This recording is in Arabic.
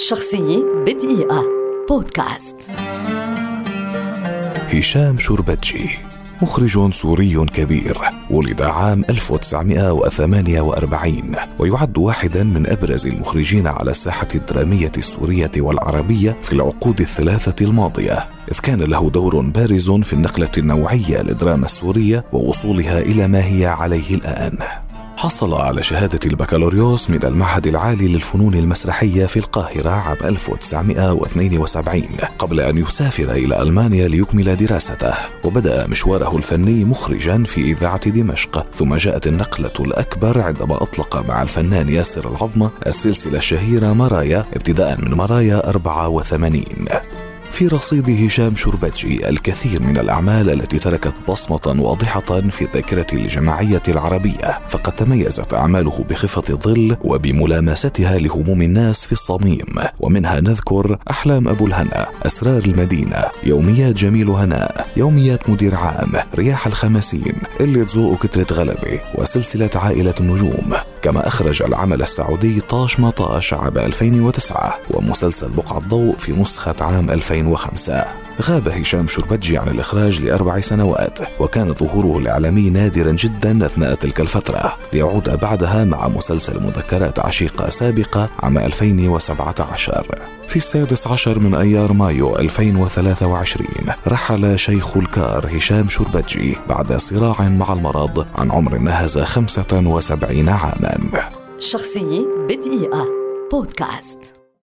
شخصية بدقيقة. بودكاست. هشام شربتجي مخرج سوري كبير ولد عام 1948 ويعد واحدا من أبرز المخرجين على الساحة الدرامية السورية والعربية في العقود الثلاثة الماضية. إذ كان له دور بارز في النقلة النوعية للدراما السورية ووصولها إلى ما هي عليه الآن. حصل على شهادة البكالوريوس من المعهد العالي للفنون المسرحية في القاهرة عام 1972 قبل أن يسافر إلى ألمانيا ليكمل دراسته وبدأ مشواره الفني مخرجا في إذاعة دمشق ثم جاءت النقلة الأكبر عندما أطلق مع الفنان ياسر العظمة السلسلة الشهيرة مرايا ابتداء من مرايا 84 في رصيد هشام شربتجي الكثير من الأعمال التي تركت بصمة واضحة في الذاكرة الجماعية العربية فقد تميزت أعماله بخفة الظل وبملامستها لهموم الناس في الصميم. ومنها نذكر أحلام أبو الهنا أسرار المدينة يوميات جميل هناء يوميات مدير عام رياح الخمسين اللي تزوق كترة غلبة وسلسلة عائلة النجوم. كما أخرج العمل السعودي طاش مطاش عام 2009 ومسلسل بقعة ضوء في نسخة عام 2005 غاب هشام شربتجي عن الإخراج لأربع سنوات وكان ظهوره الإعلامي نادرا جدا أثناء تلك الفترة. ليعود بعدها مع مسلسل مذكرات عشيقة سابقة عام 2017 في السادس عشر من أيار مايو 2023 رحل شيخ الكار هشام شربتجي بعد صراع مع المرض عن عمر نهز 75 عاما. شخصية بدقيقة. بودكاست.